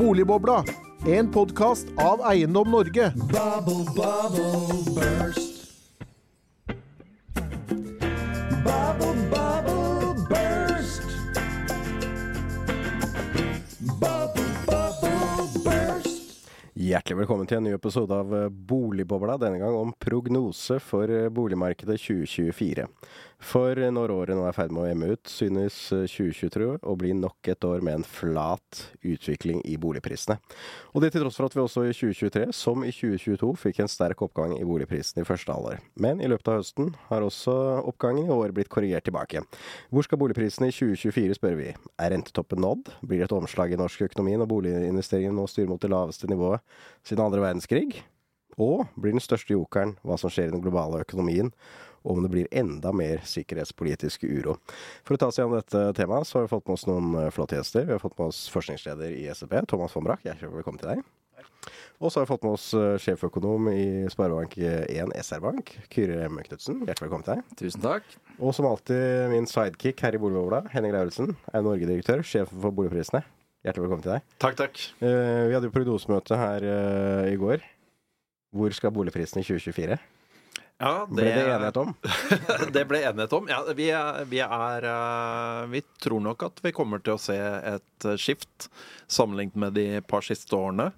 Boligbobla, en podkast av Eiendom Norge. Bubble, bubble, burst. Bubble, bubble, burst. Bubble, bubble, burst. Hjertelig velkommen til en ny episode av Boligbobla, denne gang om prognose for boligmarkedet 2024. For eh, når året nå er i ferd med å emme ut, synes eh, 2023 å bli nok et år med en flat utvikling i boligprisene. Og det til tross for at vi også i 2023, som i 2022, fikk en sterk oppgang i boligprisene i første halvår. Men i løpet av høsten har også oppgangen i år blitt korrigert tilbake. Hvor skal boligprisene i 2024, spør vi. Er rentetoppen nådd? Blir det et omslag i norsk økonomi når boliginvesteringene nå styrer mot det laveste nivået siden andre verdenskrig? Og blir den største jokeren hva som skjer i den globale økonomien, og om det blir enda mer sikkerhetspolitisk uro. For å ta oss gjennom dette temaet, så har vi fått med oss noen eh, flotte gjester. Vi har fått med oss forskningsleder i SEB, Thomas von Brach. Hjertelig velkommen til deg. Og så har vi fått med oss eh, sjeføkonom i Sparebank1 SR-Bank, Kyrre M. Knutsen. Hjertelig velkommen til deg. Tusen takk. Og som alltid min sidekick her i Boligbobla, Henning Lauritzen, er Norge-direktør, sjef for boligprisene. Hjertelig velkommen til deg. Takk, takk. Eh, vi hadde jo prognosemøte her i går. Hvor skal boligprisene i 2024? Ja, det, Ble det enighet om? det ble enighet om. Ja, vi, er, vi er eh, Vi tror nok at vi kommer til å se et skift sammenlignet med de par siste årene.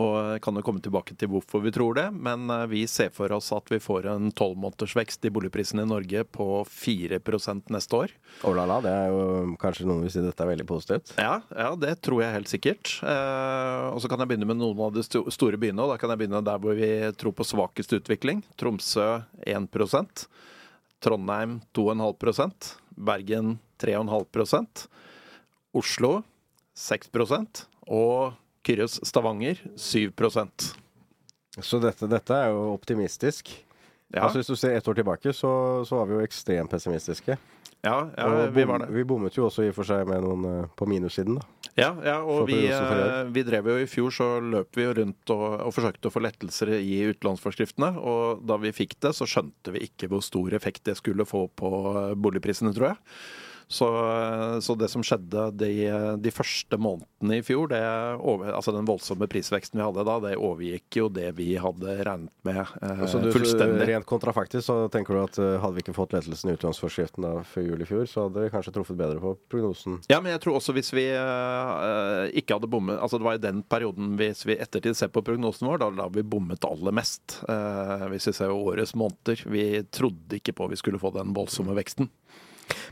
Og kan jo komme tilbake til hvorfor vi tror det, men eh, vi ser for oss at vi får en tolvmånedersvekst i boligprisene i Norge på 4% neste år. Oh la la, det er jo kanskje noen vil si dette er veldig positivt. Ja, ja, det tror jeg helt sikkert. Eh, og så kan jeg begynne med noen av de store byene. og Da kan jeg begynne der hvor vi tror på svakest utvikling. Tromsø 1% Trondheim 2,5% Bergen 3,5% Oslo 6% og Kyrres Stavanger 7% Så dette, dette er jo optimistisk. Ja, Altså Hvis du ser ett år tilbake, så, så var vi jo ekstremt pessimistiske. ja, ja vi var det. vi bommet jo også i og for seg med noen eh, på minussiden, da. Ja, ja og vi, eh, vi drev jo i fjor, så løp vi jo rundt og, og forsøkte å få lettelser i utlånsforskriftene. Og da vi fikk det, så skjønte vi ikke hvor stor effekt det skulle få på eh, boligprisene, tror jeg. Så, eh, så det som skjedde de, de første månedene i fjor, det altså den voldsomme prisveksten vi hadde da, det overgikk jo det vi hadde regnet med eh, Så du, fullstendig. Rent kontrafaktisk så tenker du at eh, hadde vi ikke fått lettelsen i utlånsforskriften før jul i fjor, så hadde vi kanskje truffet bedre på prognosen. Ja, men jeg tror også hvis vi eh, ikke hadde bommet Altså det var i den perioden hvis vi ettertid ser på prognosen vår, da hadde vi bommet aller mest. eh, hvis vi ser årets måneder. Vi trodde ikke på vi skulle få den voldsomme veksten.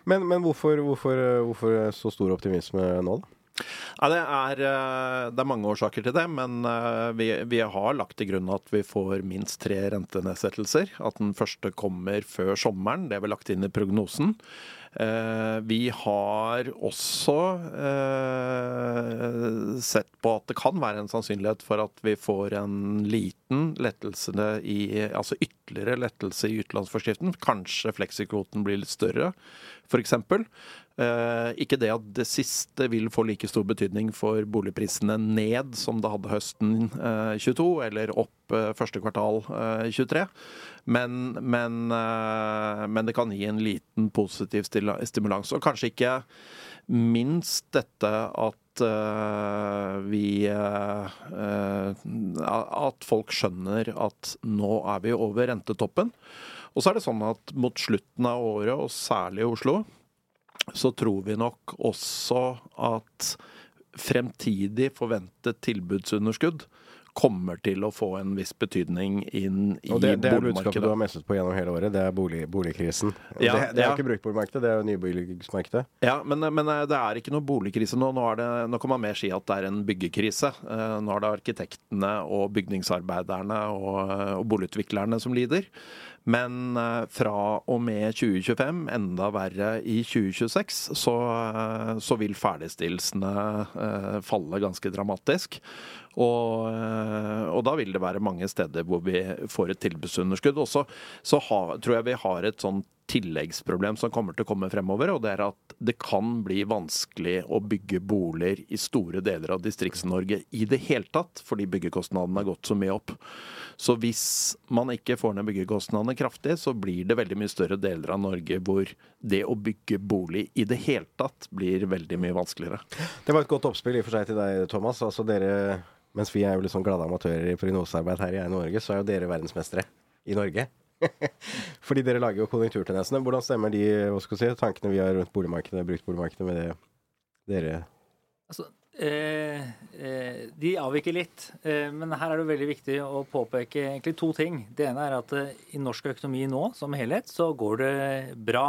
Men, men hvorfor, hvorfor, hvorfor så stor optimisme nå, da? Ja, det, er, eh, det er mange årsaker til det, men eh, vi, vi har lagt til grunn at vi får minst tre rentenedsettelser. At den første kommer før sommeren. Det er vel lagt inn i prognosen. Eh, Vi har også eh, sett på at det kan være en sannsynlighet for at vi får en liten lettelse i Altså ytterligere lettelse i utenlandsforskriften. Kanskje fleksikvoten blir litt større, f.eks. Eh, ikke det at det siste vil få like stor betydning for boligprisene ned som det hadde høsten eh, 22, eller opp eh, første kvartal eh, 23. Men, men, eh, men det kan gi en liten positiv stimulans. Og kanskje ikke minst dette at eh, vi eh, eh, At folk skjønner at nå er vi over rentetoppen. Og så er det sånn at mot slutten av året, og særlig i Oslo, så tror vi nok også at fremtidig forventet tilbudsunderskudd kommer til å få en viss betydning inn i Og det, det er budskapet du har messet på gjennom hele året. Det er bolig, boligkrisen. Ja, det, det er ja. ikke bruktboligmarkedet, det er jo nybyggsmarkedet. Ja, men, men det er ikke noe boligkrise nå. Nå, det, nå kan man mer si at det er en byggekrise. Eh, Nå er det arkitektene og bygningsarbeiderne og, og boligutviklerne som lider. Men eh, fra og med 2025, enda verre i 2026, så, eh, så vil ferdigstillelsene eh, falle ganske dramatisk. Og, og da vil det være mange steder hvor vi får et tilbudsunderskudd. Og så, tror jeg vi har et sånn tilleggsproblem som kommer til å komme fremover, og det er at det kan bli vanskelig å bygge boliger i store deler av Distrikts-Norge i det hele tatt, fordi byggekostnadene har gått så mye opp. Så hvis man ikke får ned byggekostnadene kraftig, så blir det veldig mye større deler av Norge hvor det å bygge bolig i det hele tatt blir veldig mye vanskeligere. Det var et godt oppspill i og for seg til deg, Thomas. Altså dere, mens vi er jo litt sånn glade amatører i prognosearbeid her i Norge, så er jo dere verdensmestere i Norge. Fordi dere lager jo konjunkturtendensene. Hvordan stemmer de hva skal si, tankene vi har rundt boligmarkedet, brukt boligmarkedet, med det dere Altså, eh, eh, de avviker litt, eh, men her er det veldig viktig å påpeke egentlig to ting. Det ene er at eh, i norsk økonomi nå som helhet så går det bra.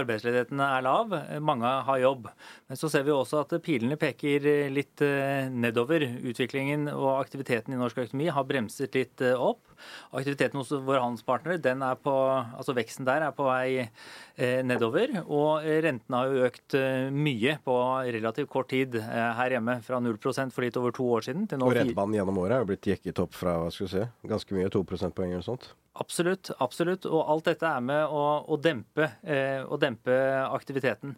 Arbeidsledigheten er lav, mange har jobb. Men så ser vi også at pilene peker litt eh, nedover. Utviklingen og aktiviteten i norsk økonomi har bremset litt opp. Aktiviteten hos våre handelspartnere, den er på, altså veksten der er på vei eh, nedover. Og rentene har jo økt eh, mye på relativt kort tid eh, her hjemme. Fra 0 for litt over to år siden til nå Og rentebanen gjennom året er jo blitt jekket opp fra hva skal vi si, ganske mye, to prosentpoeng eller sånt. Absolutt. absolutt, Og alt dette er med å, å, dempe, eh, å dempe aktiviteten.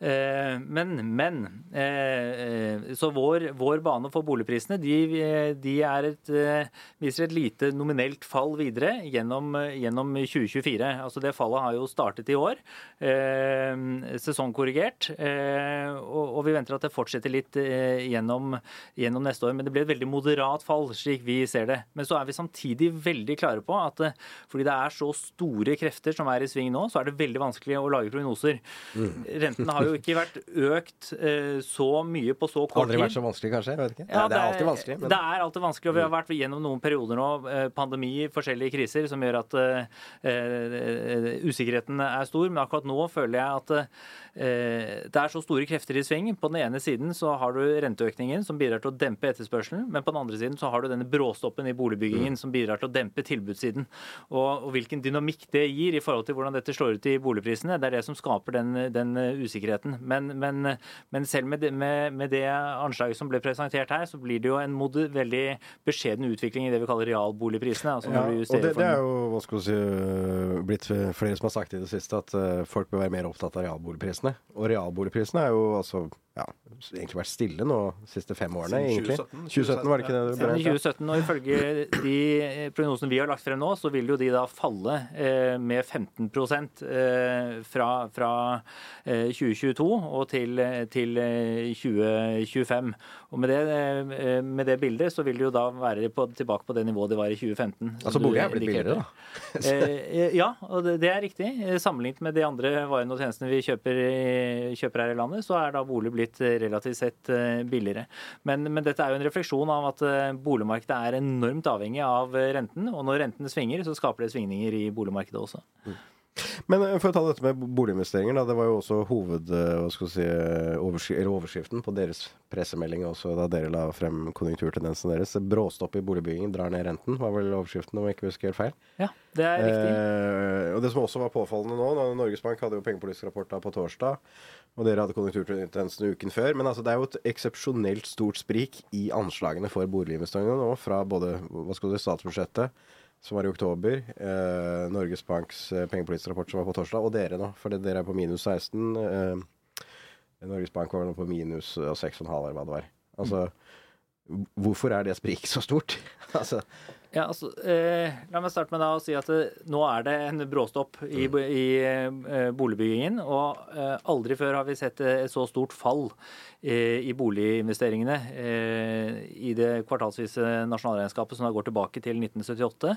Eh, men, men eh, eh, Så vår, vår bane for boligprisene de, de et, eh, viser et lite nominelt fall videre gjennom, gjennom 2024. Altså Det fallet har jo startet i år, eh, sesongkorrigert. Og, og vi venter at det fortsetter litt gjennom, gjennom neste år. Men det blir et veldig moderat fall, slik vi ser det. Men så er vi samtidig veldig klare på at fordi det er så store krefter som er i sving nå, så er det veldig vanskelig å lage prognoser. Rentene har jo ikke vært økt eh, så mye på så kort Aldri vært så vanskelig, kanskje? Jeg vet ikke. Ja, det er alltid vanskelig. Men... Det er alltid vanskelig, og vi har vært gjennom noen perioder nå, eh, pandemi, forskjellige kriser, som gjør at eh, eh, usikkerheten er stor. Men akkurat nå føler jeg at eh, det er så store krefter i sving. På den ene siden så har du renteøkningen, som bidrar til å dempe etterspørselen. Men på den andre siden så har du denne bråstoppen i boligbyggingen, som bidrar til å dempe tilbudssiden. Og, og hvilken dynamikk det gir i forhold til hvordan dette slår ut i boligprisene, det er det som skaper den, den usikkerheten. Men, men, men selv med det, med, med det anslaget som ble presentert her, så blir det jo en mod, veldig beskjeden utvikling i det vi kaller realboligprisene. Altså Ja, du og det, det er jo hva skal vi si, øh, blitt flere som har sagt i det siste at øh, folk bør være mer opptatt av realboligprisene. Og realboligprisene er jo altså ja, egentlig vært stille nå de siste fem årene, Siden egentlig. 2017, 2017 var det ikke det du Siden 2017, og ifølge de eh, prognosene vi har lagt frem nå, så vil jo de da falle eh, med 15 eh, fra, fra eh, 2022 og til, til eh, 2025. Og med det, eh, med det bildet så vil det jo da være på, tilbake på det nivået det var i 2015. Altså bolig er blitt billigere, da. Eh, ja, og det, det er riktig. Eh, Sammenlignet med de andre varene og tjenestene vi kjøper, kjøper her i landet, så er da bolig blitt eh, relativt sett eh, billigere. Men, men dette er jo en refleksjon av at eh, boligmarkedet er enormt avhengig av eh, renten. Og når renten svinger, så skaper det svingninger i boligmarkedet også. Men øh, for å ta dette med boliginvesteringer, da. Det var jo også hoved, øh, hva skal si, eller overskriften på deres pressemelding også da dere la frem konjunkturtendensen deres. Bråstopp i boligbyggingen drar ned renten, var vel overskriften, om jeg ikke husker helt feil. Ja, det er riktig. Eh, og det som også var påfallende nå, da Norges Bank hadde jo pengepolitisk rapport da på torsdag, og dere hadde konjunkturtendensen uken før. Men altså, det er jo et eksepsjonelt stort sprik i anslagene for boliginvesteringene nå, fra både hva skal du statsbudsjettet, som var i oktober, eh, Norges Banks eh, pengepolitiske rapport som var på torsdag, og dere nå, for dere er på minus 16. Eh, Norges Bank var nå på minus eh, 6,5 eller hva det var. Altså, hvorfor er det spriket så stort? altså, Ja, altså, eh, la meg starte med da å si at eh, nå er det en bråstopp i, bo- i eh, boligbyggingen. Og eh, aldri før har vi sett eh, et så stort fall eh, i boliginvesteringene eh, i det kvartalsvise nasjonalregnskapet som da går tilbake til 1978.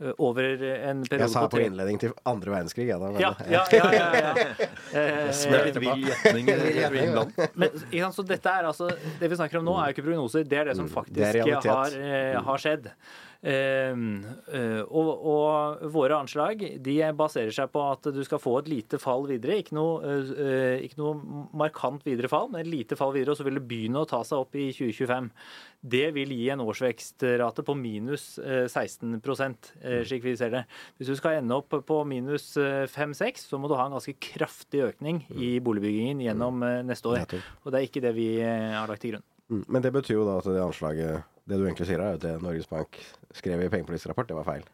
eh, over en periode jeg sa på på innledning til andre verdenskrig, jeg da. men- ja, ja, ja, ja, ja. Eh, men sant, så dette er altså, Det vi snakker om nå, er jo ikke prognoser. Det er det som faktisk Det har, eh, har skjedd. Ehm, eh, og, og våre anslag de baserer seg på at du skal få et lite fall videre. Ikke noe, eh, ikke noe markant videre fall, men et lite fall videre, og så vil det begynne å ta seg opp i 2025. Det vil gi en årsvekstrate på minus eh, 16 eh, slik vi ser det. Hvis du skal ende opp på minus 5-6, så må du ha en ganske kraftig økning i boligbyggingen gjennom eh, neste år. Og det er ikke det vi har lagt til grunn. Mm, Men det betyr jo da at det anslaget Det du egentlig sier, er at Norges Bank skrev i pengepolitisk rapport, det var feil.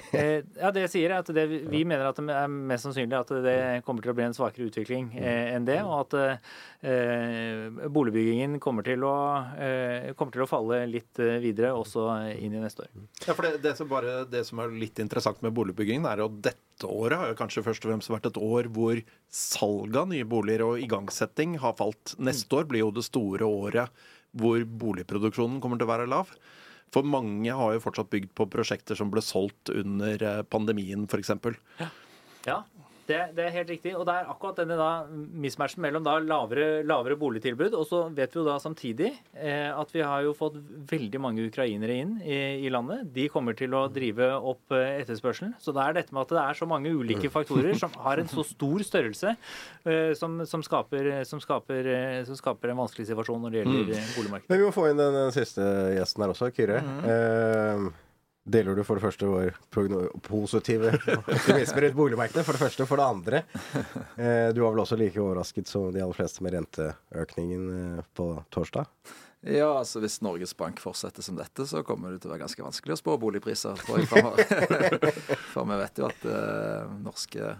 Eh, ja, det jeg sier er at det, Vi mener at det er mest sannsynlig at det kommer til å bli en svakere utvikling eh, enn det. Og at eh, boligbyggingen kommer til, å, eh, kommer til å falle litt eh, videre også inn i neste år. Ja, for det, det, som bare, det som er litt interessant med boligbyggingen, er at dette året har jo kanskje først og fremst vært et år hvor salg av nye boliger og igangsetting har falt. Neste år blir jo det store året hvor boligproduksjonen kommer til å være lav. For mange har jo fortsatt bygd på prosjekter som ble solgt under eh, pandemien, f.eks. Ja, det, det er helt riktig. Og det er akkurat denne da mismatchen mellom da lavere, lavere boligtilbud. Og så vet vi jo da samtidig eh, at vi har jo fått veldig mange ukrainere inn i, i landet. De kommer til å drive opp eh, etterspørselen. Så det er dette med at det er så mange ulike faktorer som har en så stor størrelse, eh, som, som, skaper, som, skaper, eh, som skaper en vanskelig situasjon når det gjelder mm. boligmarkedet. Men vi må få inn den, den siste gjesten her også, Kyrre. eh, deler du for det første vår positive optimisme rundt boligmarkedet? For det første. For det andre, eh, du var vel også like overrasket som de aller fleste med renteøkningen eh, på torsdag? Ja, altså hvis Norges Bank fortsetter som dette, så kommer det til å være ganske vanskelig å spå boligpriser, fremover. For vi vet jo at eh, norske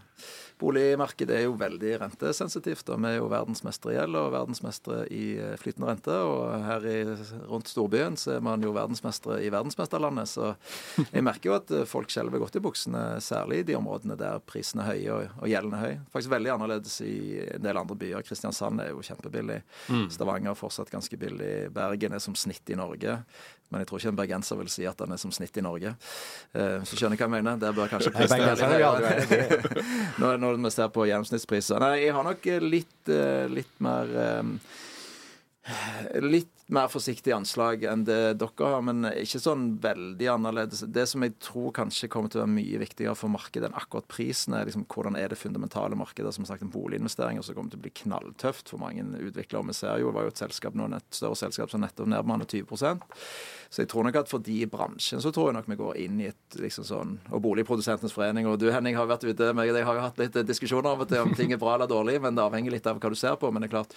boligmarkedet er jo veldig rentesensitivt. Og vi er jo verdensmestere i gjeld og verdensmestere i eh, flytende rente. Og her i, rundt storbyen så er man jo verdensmestere i verdensmesterlandet. Så jeg merker jo at eh, folk skjelver godt i buksene, særlig i de områdene der prisene er høye og, og gjelden er høy. Faktisk veldig annerledes i en del andre byer. Kristiansand er jo kjempebillig. Stavanger er fortsatt ganske billig. Bergen er som snitt i Norge. Men jeg tror ikke en bergenser vil si at den er som snitt i Norge. Eh, så skjønner jeg hva jeg mener. Der bør kanskje prisen når, når vi ser på gjennomsnittspriser. Nei, jeg har nok eh, litt, eh, litt mer Litt mer forsiktig anslag enn det dere har, men ikke sånn veldig annerledes. Det som jeg tror kanskje kommer til å være mye viktigere for markedet enn akkurat prisen, er liksom hvordan er det fundamentale markedet. Som sagt, en boliginvestering som kommer til å bli knalltøft for mange utviklere. Vi ser jo, det var jo et selskap nå, et større selskap som nettopp nedbemannet 20% Så jeg tror nok at for de i bransjen så tror jeg nok vi går inn i et liksom sånn Og Boligprodusentenes forening og du Henning har vært ute med Jeg har jo hatt litt diskusjoner av og til om ting er bra eller dårlig, men det avhenger litt av hva du ser på. Men det er klart,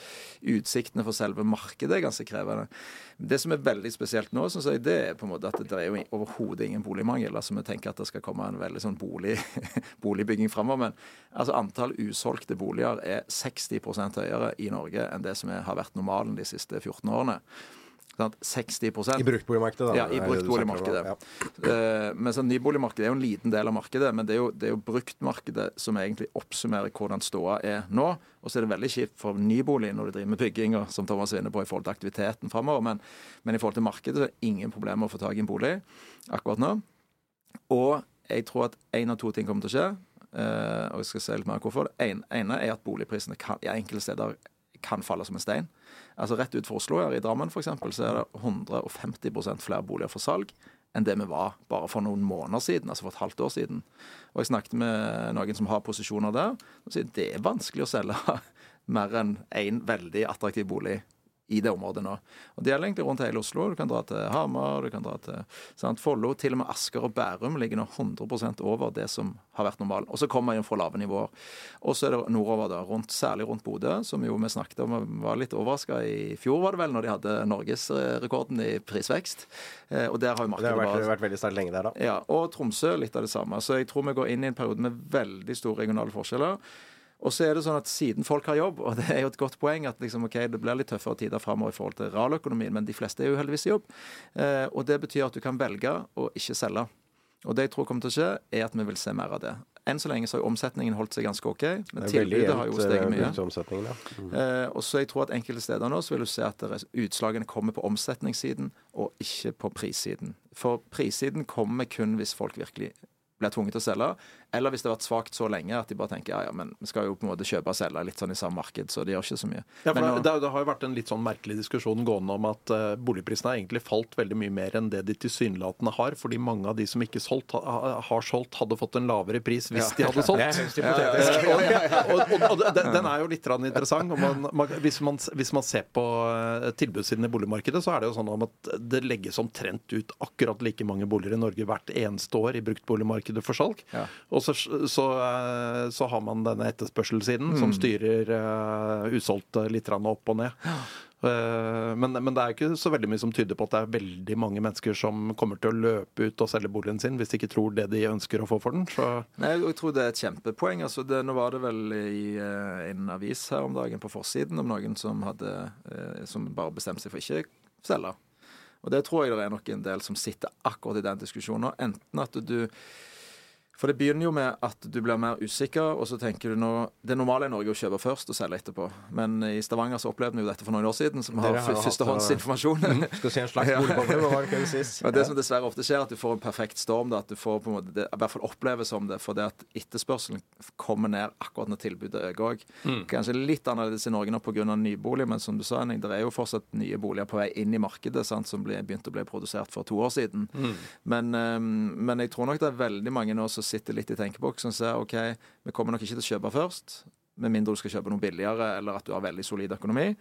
utsiktene for selve markedet er ganske krevende. Det som er veldig spesielt nå, synes jeg, det er på en måte at det er jo overhodet ingen boligmangel. altså Vi tenker at det skal komme en veldig sånn bolig, boligbygging framover. Men altså antall usolgte boliger er 60% høyere i Norge enn det som er, har vært normalen de siste 14 årene. Sant? 60% I bruktboligmarkedet, da. Ja, i bruktboligmarkedet. ja. Uh, men sånn nyboligmarkedet er jo en liten del av markedet, men det er jo, det er jo bruktmarkedet som egentlig oppsummerer hvordan ståa er nå. Og så er det veldig kjipt for nybolig når du driver med bygging, og som Thomas vinner inne på, i forhold til aktiviteten framover. Men, men i forhold til markedet så er det ingen problemer å få tak i en bolig akkurat nå. Og jeg tror at én av to ting kommer til å skje. Uh, og jeg skal se litt mer hvorfor. Det en, ene er at boligprisene kan, i enkelte steder kan falle som en stein. Altså Rett ut for Oslo, her i Drammen for eksempel, så er det 150% flere boliger for salg enn det vi var bare for noen måneder siden, altså for et halvt år siden. Og Jeg snakket med noen som har posisjoner der, og sier det er vanskelig å selge mer enn én veldig attraktiv bolig i det området nå. Og Det gjelder egentlig rundt hele Oslo. Du kan dra til Hamar, du kan dra til sant, Follo. Til og med Asker og Bærum ligger nå 100% over det som har vært normalen. Og så kommer man fra lave nivåer. Og så er det nordover, da, rundt, særlig rundt Bodø, som jo vi snakket om og var litt overraska i fjor, var det vel, når de hadde norgesrekorden i prisvekst. Eh, Og der har jo Det markedet har vært, bare vært veldig sterkt lenge der, da. ja, og Tromsø litt av det samme. Så jeg tror vi går inn i en periode med veldig store regionale forskjeller. Og så er det sånn at siden folk har jobb, og det er jo et godt poeng at liksom, okay, det blir litt tøffere tider framover i forhold til realøkonomien, men de fleste er jo heldigvis i jobb. Eh, og det betyr at du kan velge å ikke selge. Og det jeg tror kommer til å skje, er at vi vil se mer av det. Enn så lenge så har jo omsetningen holdt seg ganske OK, men Det tilbudet har jo steget eh, mye. ja. Mm. Eh, og så jeg tror at enkelte steder nå så vil du se at utslagene kommer på omsetningssiden og ikke på prissiden. For prissiden kommer kun hvis folk virkelig blir tvunget til å selge, eller hvis det har vært svakt så lenge at de bare tenker ja, ja, men vi skal jo på en måte kjøpe og selge litt sånn i samme marked, så det gjør ikke så mye. Ja, for Men det, det, det har jo vært en litt sånn merkelig diskusjon gående om at uh, boligprisene har egentlig falt veldig mye mer enn det de tilsynelatende har, fordi mange av de som ikke solgt, ha, har solgt, hadde fått en lavere pris hvis de hadde solgt. Og, og, og, og den, den er jo litt grann interessant. Og man, man, hvis, man, hvis man ser på eh, tilbudssiden i boligmarkedet, så er det jo sånn at det legges omtrent ut akkurat like mange boliger i Norge hvert eneste år i bruktboligmarkedet for salg. Ja. Og så, så, eh, så har man denne etterspørselssiden som styrer uh, usolgt eh, litt opp og ned. Uh, Men, men det er ikke så veldig mye som tyder på at det er veldig mange mennesker som kommer til å løpe ut og selge boligen sin hvis de ikke tror det de ønsker å få for den. Så Nei, jeg tror det er et kjempepoeng. Altså det, nå var det vel i uh, en avis her om dagen på forsiden om noen som, hadde, uh, som bare bestemte seg for ikke å selge. Og det tror jeg det er nok en del som sitter akkurat i den diskusjonen. Enten at du For det begynner jo med at du blir mer usikker, og så tenker du nå Det normale i Norge er å kjøpe først og selge etterpå. Men i Stavanger så opplevde vi jo dette for noen år siden, som har har førstehåndsinformasjon. Skal si en slags boligboble, hva var det ikke sist? Og det som dessverre ofte skjer, at du får en perfekt storm. Da, at du får på en måte, det, i hvert fall oppleves som det, for det at etterspørselen kommer ned akkurat når tilbudet øker òg. Kanskje litt annerledes i Norge nå pga. nybolig, men som du sa, det er jo fortsatt nye boliger på vei inn i markedet sant, som ble, begynte å bli produsert for to år siden. Men, eh, men jeg tror nok det er veldig mange nå som sitter litt i tenkeboksen og ser OK, vi kommer nok ikke til å kjøpe først. Med mindre du skal kjøpe noe billigere, eller at du har veldig solid økonomi.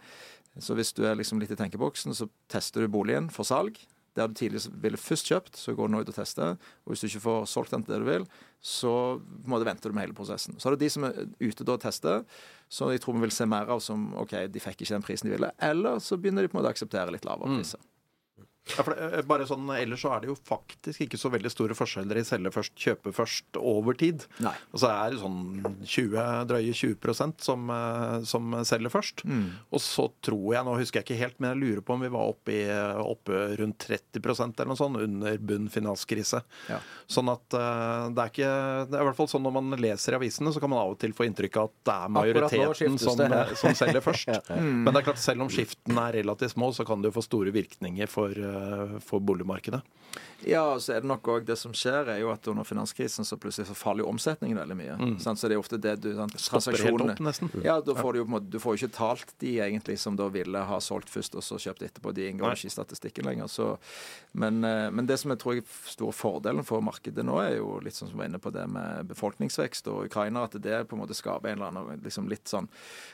Så hvis du er liksom litt i tenkeboksen, så tester du boligen for salg. Der du tidligere ville først kjøpt, så går du nå ut og tester. Og hvis du ikke får solgt den til det du vil, så må du vente med hele prosessen. Så er det de som er ute da og tester, som jeg tror vi vil se mer av som OK, de fikk ikke den prisen de ville. Eller så begynner de på en måte å akseptere litt lavere priser. Ja, det, eh, bare sånn, Ellers så er det jo faktisk ikke så veldig store forskjeller i selge først, kjøpe først over tid. Nei. Og så er det sånn 20, drøye 20% som, eh, som selger først. Mm. Og så tror jeg, nå husker jeg ikke helt, men jeg lurer på om vi var oppe, i, oppe rundt 30% eller noe sånt under bunn finanskrise. Ja. Sånn at eh, det er ikke Det er i hvert fall sånn når man leser i avisene, så kan man av og til få inntrykk av at det er majoriteten som, eh, som selger først. Ja, mm. Men det er klart, selv om skiftene er relativt små, så kan det jo få store virkninger for, eh, for boligmarkedet. Ja, så er det nok også det som skjer, er jo at under finanskrisen så plutselig så faller jo omsetningen veldig mye. Sant? Så det er ofte det du sant, Mm. Transaksjonene- opp, nesten. Ja, da får du jo på en måte Du får jo ikke talt de egentlig som da ville ha solgt først og så kjøpt etterpå. De inngår Nei. ikke i statistikken lenger. Så, men, eh, men det som jeg tror er store fordelen for markedet nå, er jo litt sånn som vi var inne på det med befolkningsvekst og Ukraina, at det på en måte skaper en eller annen liksom litt sånn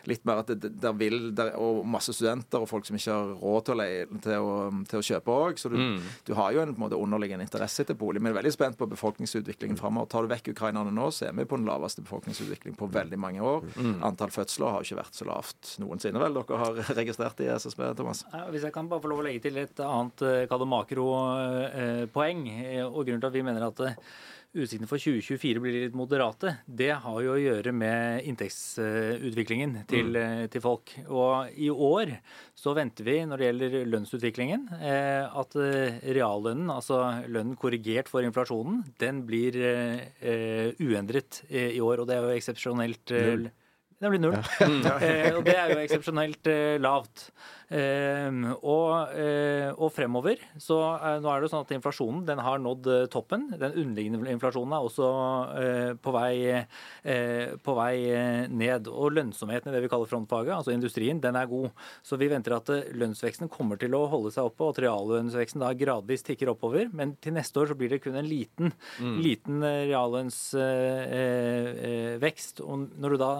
Litt mer at det, der vil der, Og masse studenter og folk som ikke har råd til å, leie, til å, til å kjøpe òg. Så du, Mm. du har jo en på en måte underliggende interesse til bolig. Men jeg er veldig spent på befolkningsutviklingen framover. Tar du vekk ukrainerne nå, så er vi på den laveste befolkningsutviklingen på veldig mange år. Antall fødsler har ikke vært så lavt noensinne, vel? Dere har registrert i SSB, Thomas? Hvis jeg kan bare få lov å legge til et annet eh, kall det makropoeng, eh, og grunnen til at vi mener at eh, utsiktene for 2024 blir litt moderate, det har jo å gjøre med inntektsutviklingen til, mm. til folk. Og i år så venter vi, når det gjelder lønnsutviklingen, eh, at eh, reallønnen, altså lønnen korrigert for inflasjonen, den blir eh, uendret i år. Og det er jo eksepsjonelt Den blir null. eh, og det er jo eksepsjonelt lavt. Eh, og, eh, og fremover så eh, nå er det sånn at inflasjonen den har nådd eh, toppen. Den underliggende inflasjonen er også på vei, på vei ned. Og lønnsomheten i det vi kaller frontfaget, altså industrien, den er god. Så vi venter at lønnsveksten kommer til å holde seg oppe, og at reallønnsveksten da gradvis tikker oppover. Men til neste år så blir det kun en liten, liten eh, reallønnsvekst. Og når du da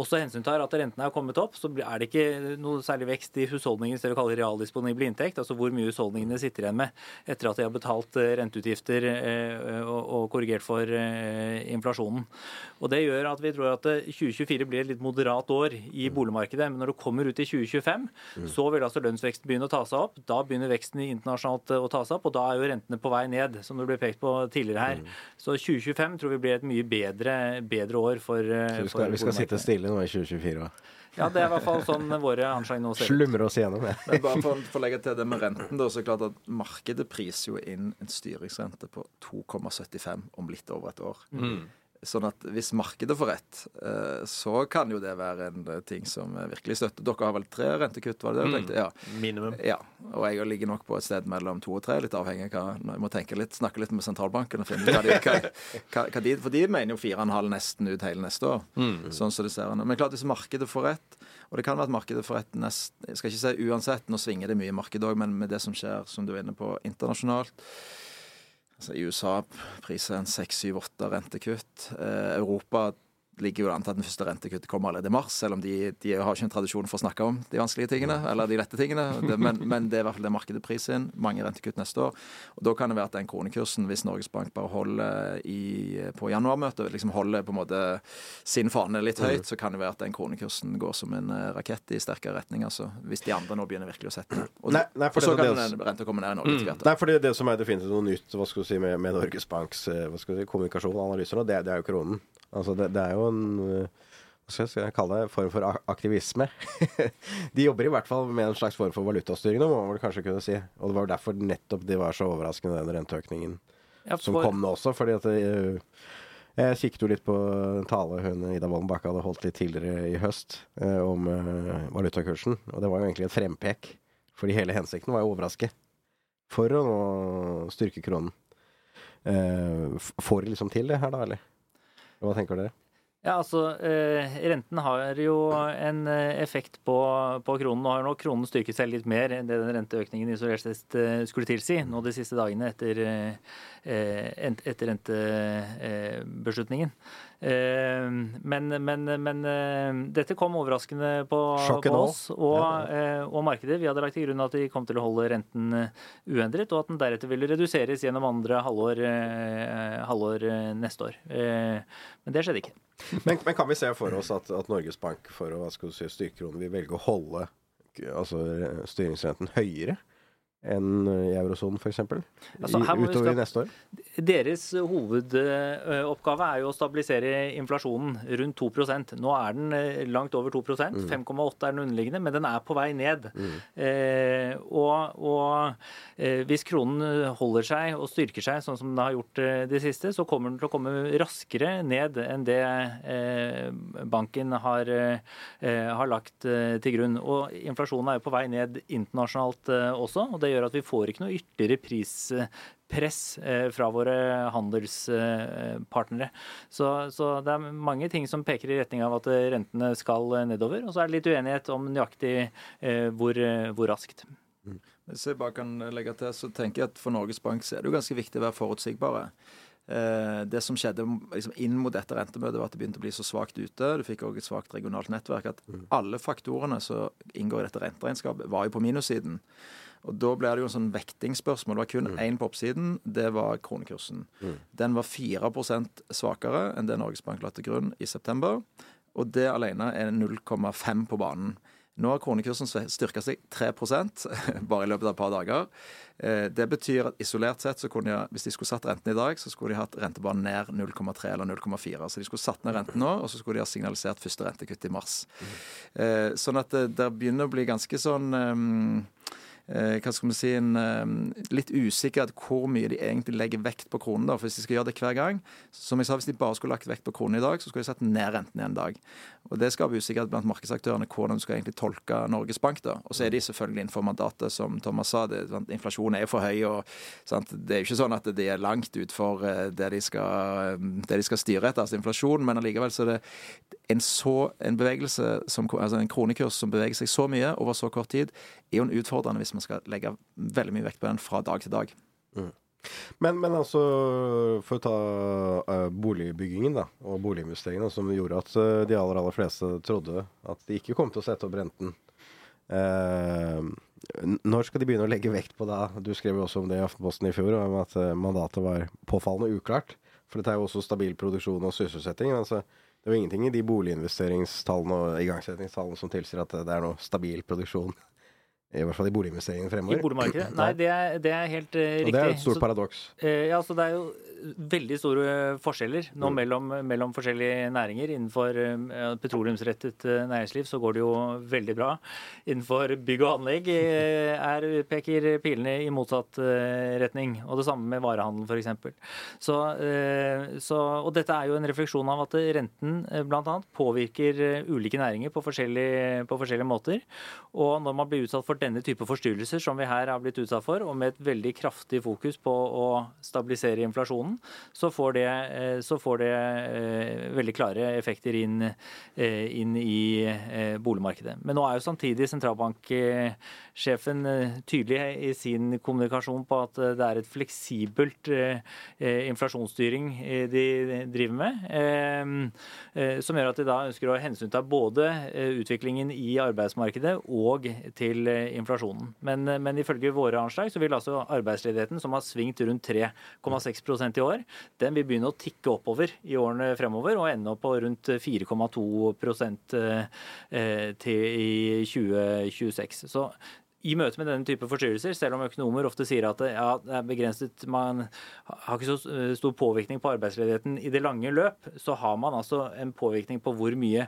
også hensyntar at rentene er kommet opp, så er det ikke noe særlig vekst i husholdningens det vi kaller realdisponibel inntekt, altså hvor mye husholdningene sitter igjen med etter at de har betalt eh, renteutgifter eh, og, korrigert for eh, inflasjonen. Og Det gjør at vi tror at eh, 2024 blir et litt moderat år i boligmarkedet. Men når du kommer ut i 2025, så vil altså lønnsveksten begynne å ta seg opp. Da begynner veksten internasjonalt å ta seg opp, og da er jo rentene på vei ned, som det ble pekt på tidligere her. Så 2025 tror vi blir et mye bedre, bedre år for, eh, vi for skal, vi skal sitte stille nå i 2024 og Ja, det er i hvert fall sånn våre anslag nå ser ut. slumre oss igjennom. det. Men bare for, for å legge til det med renten, da, så er det klart at markedet priser jo inn en styringsrente på 2,75 om litt over et år. Sånn at hvis markedet får rett, eh, så kan jo det være en eh, ting som eh, virkelig støtter. Dere har vel tre rentekutt, var det det du tenkte? Ja. Minimum. ja. Og jeg ligger nok på et sted mellom to og tre, litt avhengig av hva Jeg må tenke litt, snakke litt med sentralbanken og finne ut hva de, hva, hva, de For de mener jo 4,5 nesten ut hele neste år. Sånn som det ser ut. Men klart, hvis markedet får rett og det kan være at markedet får rett nest, Jeg skal ikke si uansett, nå svinger det mye i markedet òg, men med det som skjer, som du er inne på, internasjonalt altså I USA priser en 6-7-8 rentekutt. Eh, Europa ligger jo an til at den første rentekuttet kommer allerede i mars, selv om de, de har ikke en tradisjon for å snakke om de vanskelige tingene, eller de lette tingene. Det, men, men det er i hvert fall det markedet priser inn. Mange rentekutt neste år. Og Da kan det være at den kronekursen, hvis Norges Bank bare holder i, på januarmøtet, liksom holder på en måte sin fane litt høyt, så kan det være at den kronekursen går som en eh, rakett i sterkere retning. altså, Hvis de andre nå begynner virkelig å sette Og, Nei, nei, for og så det- kan den renta komme ned i Norge mm. Nei, for det som er definitivt noe nytt hva skal du si, med, med Norges Banks eh, hva skal du si, kommunikasjon og analyser, nå, det, det er jo kronen. Altså, det, det er jo en eh, hva skal jeg kalle det, form for aktivisme. De jobber i hvert fall med en slags form for valutastyring, må man vel kanskje kunne si. Og det var derfor nettopp de var så overraskende, den renteøkningen Ja, som kom nå også. fordi at det, eh, jeg kikket jo litt på en tale hun Ida Wolden Bakke hadde holdt litt tidligere i høst eh, om eh, valutakursen. Og det var jo egentlig et frempek. Fordi hele hensikten var jo å overraske. For å nå styrke kronen. Eh, får de liksom til det her, da, eller? Hva tenker dere? Ja, altså, eh, Renten har jo en eh, effekt på, på kronen. Nå har nok kronen styrket seg litt mer enn det den renteøkningen isolert sett eh, skulle tilsi nå de siste dagene etter, eh, eh, etter rentebeslutningen. Eh, men men, men eh, dette kom overraskende på, på oss og, ja. og markedet. Vi hadde lagt til grunn at de kom til å holde renten eh, uendret, og at den deretter ville reduseres gjennom andre halvår, eh, halvår eh, neste år. Eh, Men det skjedde ikke. Men, men kan vi se for oss at, at Norges Bank for å hva skal du si, styrke kronen vil velge å holde altså, eh, styringsrenten høyere enn i eurosonen, f.eks.? Altså, utover neste år? Deres hovedoppgave er jo å stabilisere inflasjonen rundt 2% Nå er den eh, langt over 2% 5,8 er den underliggende, men den er på vei ned. Eh, og og eh, hvis kronen holder seg og styrker seg sånn som den har gjort eh, det siste, så kommer den til å komme raskere ned enn det eh, banken har, eh, har lagt eh, til grunn. Og inflasjonen er jo på vei ned internasjonalt eh, også, og det gjør at vi får ikke noe ytterligere prispress eh, fra våre handelspartnere. Så, så det er mange ting som peker i retning av at eh, rentene skal eh, nedover. Og så er det litt uenighet om nøyaktig hvor, hvor raskt. Hvis jeg bare kan legge til, så tenker jeg at for Norges Bank så er det jo ganske viktig å være forutsigbare. Eh, Det som skjedde liksom inn mot dette rentemøtet, var at det begynte å bli så svakt ute. Du fikk òg et svakt regionalt nettverk. At alle faktorene som inngår i dette renteregnskapet, var jo på minussiden. Og Da ble det jo en sånn vektingsspørsmål. Det var kun én på oppsiden. Det var kronekursen. Den var 4 svakere enn det Norges Bank la til grunn i september. Og det alene er 0,5 på banen. Nå har kronekursen styrka seg 3% bare i løpet av et par dager. Eh, Det betyr at isolert sett, så kunne de, hvis de skulle satt renten i dag, så skulle de hatt rentebanen ned 0,3 eller 0,4. Så de skulle satt ned renten nå, og så skulle de ha signalisert første rentekutt i mars. Eh, Sånn at det, det begynner å bli ganske sånn ehm, eh, hva skal vi si, en, eh, litt usikkert hvor mye de egentlig legger vekt på kronen. da, for Hvis de skal gjøre det hver gang Som jeg sa, Hvis de bare skulle lagt vekt på kronen i dag, så skulle de satt ned renten i en dag. Og Det skaper usikkerhet blant markedsaktørene hvordan du skal egentlig tolke Norges Bank. da. Og så er de selvfølgelig innenfor mandatet, som Thomas sa. Det, inflasjonen er for høy. og sant, Det er jo ikke sånn at de er langt utfor eh, det de det de skal styre etter, altså inflasjon, men allikevel så er det en, så, en som, altså en kronekurs som beveger seg så mye over så kort tid, er jo en utfordrende hvis man skal legge veldig mye vekt på den fra dag til dag. Men, men altså, for å ta uh, boligbyggingen da, og boliginvesteringene, som gjorde at uh, de aller, aller fleste trodde at de ikke kom til å sette opp renten. Uh, når skal de begynne å legge vekt på da? Du skrev jo også om det i Aftenposten i fjor, om at mandatet var påfallende uklart. For dette er jo også stabil produksjon og sysselsetting. Altså, det er jo ingenting i de boliginvesteringstallene og igangsettingstallene som tilsier at det er noe stabil produksjon. I hvert fall i boliginvesteringene I boligmarkedet? Nei, det er, det er helt riktig. Og det er et stort Så- paradoks. Uh, Ja, så Det er jo veldig store forskjeller nå Mm. mellom, mellom forskjellige næringer. Innenfor uh, petroleumsrettet eh, næringsliv så går det jo veldig bra. Innenfor bygg og anlegg eh, er, peker pilene i motsatt eh, retning. Og det samme med varehandel, f.eks. Så, eh, så, og dette er jo en refleksjon av at renten eh, bl.a. påvirker eh, ulike næringer på forskjellige, på forskjellige måter. Og når man blir utsatt for denne type forstyrrelser som vi her har blitt utsatt for, og med et veldig kraftig fokus på å stabilisere inflasjonen, så får det, eh, så får det eh, veldig klare effekter inn, eh, inn i boligmarkedet. Men nå er jo samtidig sentralbanksjefen tydelig i sin kommunikasjon på at det er et fleksibelt inflasjonsstyring de driver med, som gjør at de da ønsker å hensynta både utviklingen i arbeidsmarkedet og til inflasjonen. Men, men ifølge våre anslag så vil altså arbeidsledigheten, som har svingt rundt 3,6% i år, den vil begynne å tikke oppover i årene fremover og ende opp på rundt 4,2 eh, eh, til i 2026. Så i møte med denne type forstyrrelser, selv om økonomer ofte sier at ja, det er begrenset, man har ikke så eh, stor påvirkning på arbeidsledigheten i det lange løp, så har man altså en påvirkning på hvor mye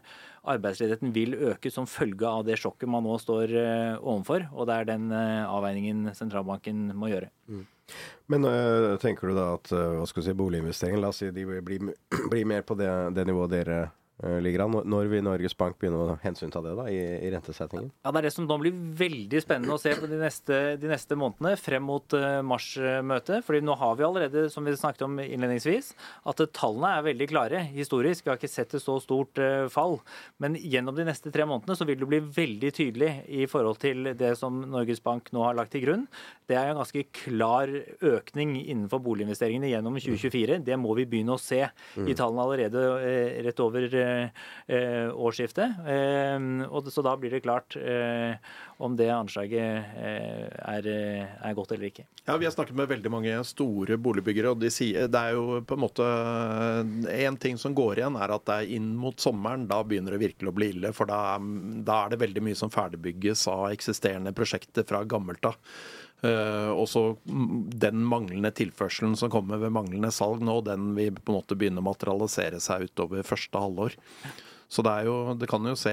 arbeidsledigheten vil øke som følge av det sjokket man nå står eh, overfor. Og det er den eh, avveiningen sentralbanken må gjøre. Men øh, tenker du da at hva skal du si, boliginvesteringen, la oss si de blir, blir mer på det, det nivået dere ligger an. Når vil Norges Bank begynne å hensynta det da, i, i rentesettingen? Ja, Det er det som nå blir veldig spennende å se på de neste, de neste månedene frem mot uh, mars-møtet. fordi nå har vi allerede, som vi snakket om innledningsvis, at tallene er veldig klare historisk. Vi har ikke sett et så stort uh, fall. Men gjennom de neste tre månedene så vil det bli veldig tydelig i forhold til det som Norges Bank nå har lagt til grunn. Det er en ganske klar økning innenfor boliginvesteringene gjennom 2024. Det må vi begynne å se i tallene allerede eh, rett over eh, eh, årsskiftet. Eh, og så da blir det klart eh, om det anslaget eh, er, eh, er godt eller ikke. Ja, Vi har snakket med veldig mange store boligbyggere, og de sier det er jo på en måte En ting som går igjen, er at det er inn mot sommeren. Da begynner det virkelig å bli ille. For da, da er det veldig mye som ferdigbygges av eksisterende prosjekter fra gammelt av. Uh, og så mm, den manglende tilførselen som kommer ved manglende salg nå, den vil på en måte begynne å materialisere seg utover første halvår. Så det, er jo, det kan jo se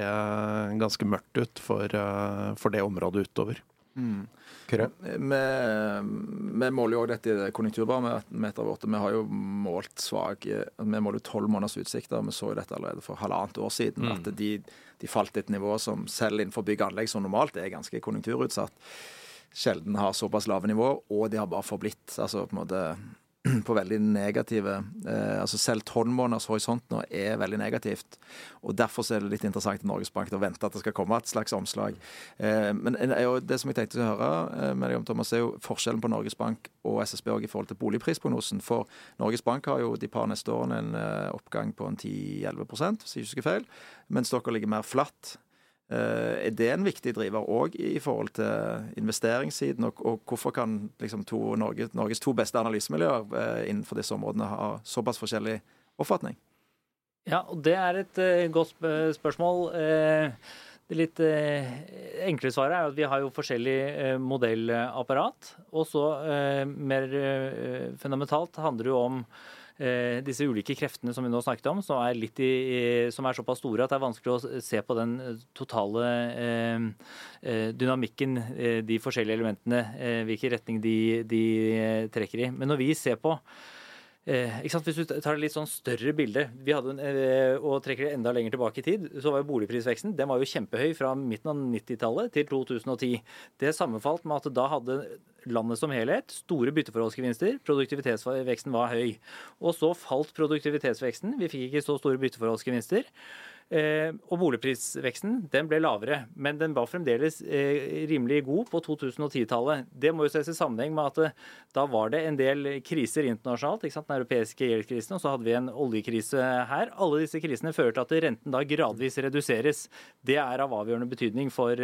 ganske mørkt ut for, uh, for det området utover. Mm. Vi, vi måler jo også dette i konjunkturbarometeret vårt. og Vi har jo målt svak Vi måler tolv måneders utsikter. Vi så jo dette allerede for halvannet år siden. At de, de falt til et nivå som selv innenfor bygg og anlegg som normalt er ganske konjunkturutsatt, sjelden har såpass lave nivåer, og de har bare forblitt altså på en måte på veldig negative eh, altså Selv tolv måneders horisont nå er veldig negativt. og Derfor er det litt interessant i Norges Bank å vente at det skal komme et slags omslag. Eh, men en- er det som jeg tenkte å høre eh, med deg om, Thomas, er jo forskjellen på Norges Bank og SSB i forhold til boligprisprognosen. For Norges Bank har jo de par neste årene en eh, oppgang på en 10-11% hvis jeg ikke husker feil, mens dere ligger mer flatt. Eh, Er det en viktig driver òg i forhold til investeringssiden? Og, og hvorfor kan liksom to, Norge, Norges to beste analysemiljøer eh, innenfor disse områdene ha såpass forskjellig oppfatning? Ja, og det er et eh, godt sp- spørsmål. Det litt enkle svaret er at vi har jo forskjellig modellapparat. Og så mer fundamentalt handler det jo om disse ulike kreftene som vi nå snakket om, som er, i, som er såpass store at det er vanskelig å se på den eh, totale eh, eh, dynamikken, eh, de forskjellige elementene, eh, hvilken retning de, de eh, trekker i. Men når vi ser på Eh? Hvis du tar et litt sånn større bilde en, eh, og trekker det enda lenger tilbake i tid, så var jo boligprisveksten den var jo kjempehøy fra midten av 90-tallet til 2010. Det sammenfalt med at da hadde landet som helhet store bytteforholdsgevinster. Produktivitetsveksten var høy. Og så falt produktivitetsveksten. Vi fikk ikke så store bytteforholdsgevinster. Eh, og boligprisveksten den ble lavere, men den var fremdeles eh, rimelig god på 2010-tallet. Det må jo ses i sammenheng med at eh, da var det en del kriser internasjonalt. ikke sant? Den europeiske gjeldskrisen, og så hadde vi en oljekrise her. Alle disse krisene fører til at renten da gradvis reduseres. Det er av avgjørende betydning for,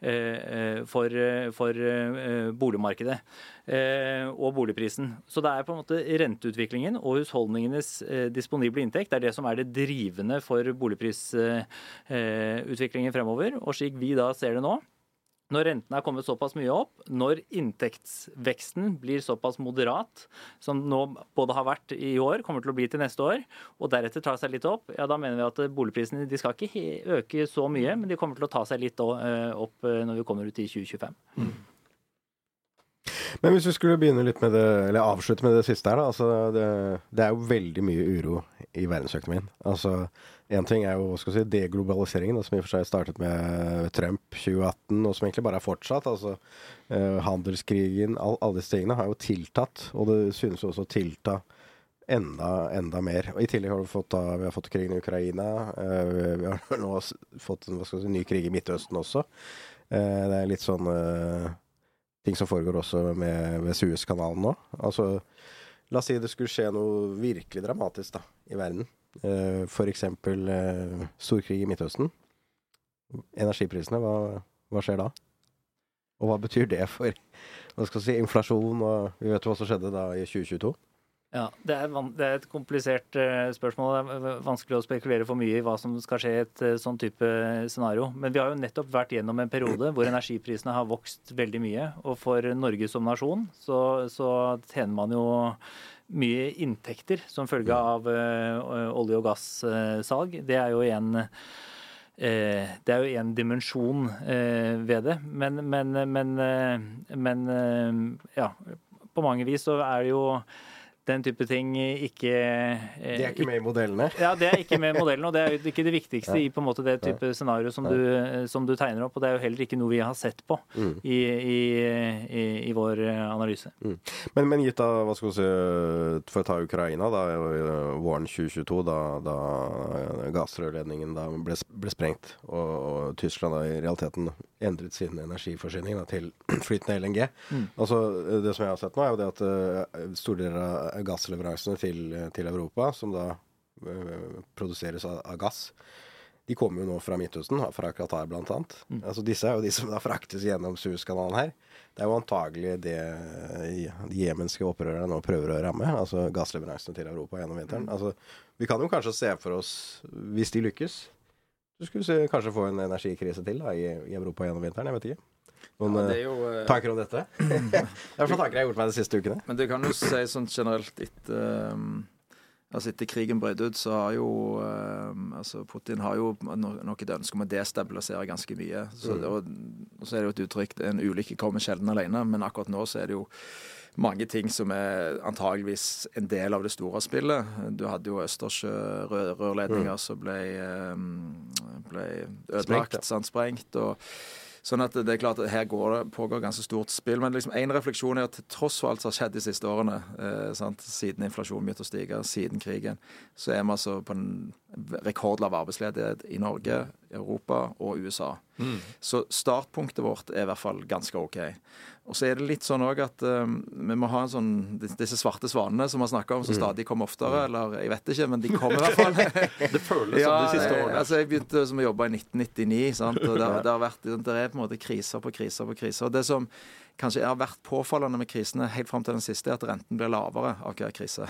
for, eh, for eh, boligmarkedet eh, og boligprisen. Så det er på en måte renteutviklingen og husholdningenes eh, disponible inntekt det er det som er det drivende for boligprisutviklingen fremover. Og slik vi da ser det nå, når rentene er kommet såpass mye opp, når inntektsveksten blir såpass moderat, som nå både har vært i år, kommer til å bli til neste år, og deretter tar seg litt opp, ja da mener vi at boligprisene de skal ikke øke så mye, men de kommer til å ta seg litt eh, opp eh, når vi kommer ut i 2025. Men hvis vi skulle begynne litt med det, eller avslutte med det siste her, da. Altså det, det er jo veldig mye uro i verdensøkonomien. Altså, Én ting er jo si, deglobaliseringen, som i og for seg startet med Trump 2018, og som egentlig bare er fortsatt. altså eh, Handelskrigen, all, alle disse tingene har jo tiltatt, og det synes jo også å tilta enda, enda mer. Og I tillegg har vi fått, da, vi har fått krigen i Ukraina. eh, vi har nå fått en si, ny krig i Midtøsten også. Eh, det er litt sånn eh, ting som foregår også med, ved Suezkanalen nå. Altså, la oss si det skulle skje noe virkelig dramatisk da, i verden. Eh, for eksempel eh, storkrig i Midtøsten. Energiprisene, hva, hva skjer da? Og hva betyr det for hva skal si, inflasjon? Og vi vet hva som skjedde da i 2022. Ja, det er, det er et komplisert uh, spørsmål. Det er vanskelig å spekulere for mye i hva som skal skje i et uh, sånn type scenario. Men vi har jo nettopp vært gjennom en periode hvor energiprisene har vokst veldig mye. Og for Norge som nasjon så, så tjener man jo mye inntekter som følge av eh, olje- og gassalg. Det er jo en Eh, det er jo en dimensjon eh, ved det, men, men, men, men ja, på mange vis så er det jo den type ting ikke eh, De er ikke med i modellene. ja, Det er ikke med i modellene, og det er jo ikke det viktigste i på en måte det type scenario som du, som du tegner opp. Og det er jo heller ikke noe vi har sett på Mm. i, i, i, i vår analyse. analyse. Men, men gitt da, hva skal vi si, for å ta Ukraina, da, eh, våren 2022, da, da gassrørledningen da ble, ble sprengt, og, og Tyskland da i realiteten endret sin energiforsyning da, til flytende LNG. Altså, Det som jeg har sett nå, er jo det at eh, store deler av gassleveransene til, til Europa, som da eh, produseres av, av gass, de kommer jo nå fra Midtøsten, fra Qatar bl.a. Mm. Altså, disse er jo de som da fraktes gjennom Suezkanalen her. Det er jo antagelig det de jemenske opprørerne nå prøver å ramme, altså gassleveransene til Europa gjennom vinteren. Mm. Altså, vi kan jo kanskje se for oss, hvis de lykkes, så skulle vi kanskje få en energikrise til da, i, i Europa gjennom vinteren. Jeg vet ikke. Noen Det eh, jo, uh, tanker om dette? Hva slags tanker jeg har gjort meg de siste ukene. Men det kan jo si sånn generelt etter um, Altså Etter krigen brøt ut, så har jo um, altså Putin har jo no- nok et ønske om å destabilisere ganske mye. Så, og, og så er det jo et uttrykk en ulykke kommer sjelden alene, men akkurat nå så er det jo mange ting som er antageligvis en del av det store spillet. Du hadde jo Østersjø-rørledninger som ble, um, ble Sprengt, ødelagt, ja. sant, sprengt. og Sånn at det er klart at Her det, pågår ganske stort spill. Men liksom refleksjon er at til tross for alt som har skjedd de siste årene, eh, siden inflasjonen begynte å stige, siden krigen, så er vi altså på en rekordlav arbeidsledighet i Norge, Europa og USA. Så startpunktet vårt er i hvert fall ganske OK. Og så er det litt sånn òg at um, vi må ha en sånn Disse svarte svanene som vi snakka om, som stadig kommer oftere, eller jeg vet ikke, men de kommer i hvert fall. Det føles som de siste eh, årene. Altså, jeg begynte som å jobbe i 1999, sant? og det, har- det, har vært, det er på en måte kriser på kriser på kriser. Og det som kanskje har vært påfallende med krisene helt fram til den siste, er at renten blir lavere av hver krise.